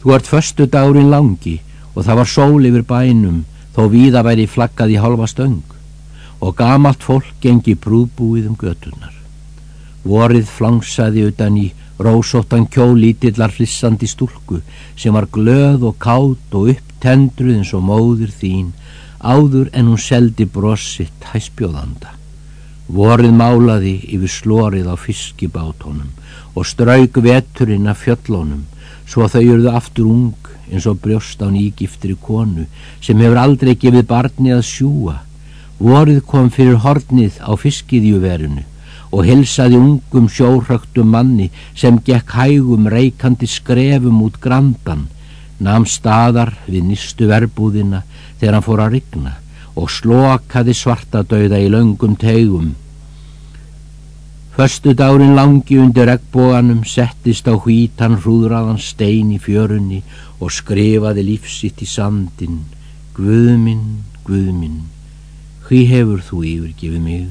Þú ert förstu dagurinn langi og það var sól yfir bænum þó víða væri flaggað í halva stöng og gamalt fólk gengi brúðbúið um göturnar. Vorið flangsaði utan í rósóttan kjólítillar hlissandi stúlku sem var glöð og kátt og upptendruð eins og móður þín áður en hún seldi brossitt hæspjóðanda. Vorið málaði yfir slórið á fiskibátónum og strauk veturinn af fjöllónum svo þau eruðu aftur ung eins og brjóst á nýgiftri konu sem hefur aldrei gefið barni að sjúa. Vorið kom fyrir hornið á fiskiðjuverinu og hilsaði ungum sjórhögtum manni sem gekk hægum reikandi skrefum út grandan, nam staðar við nýstu verbúðina þegar hann fór að rigna og slokaði svartadauða í löngum tegum. Föstu dárin langi undir regnbóganum settist á hvítan hrúðraðan stein í fjörunni og skrifaði lífsitt í sandin Guðminn, Guðminn, hví hefur þú yfirgefið mig?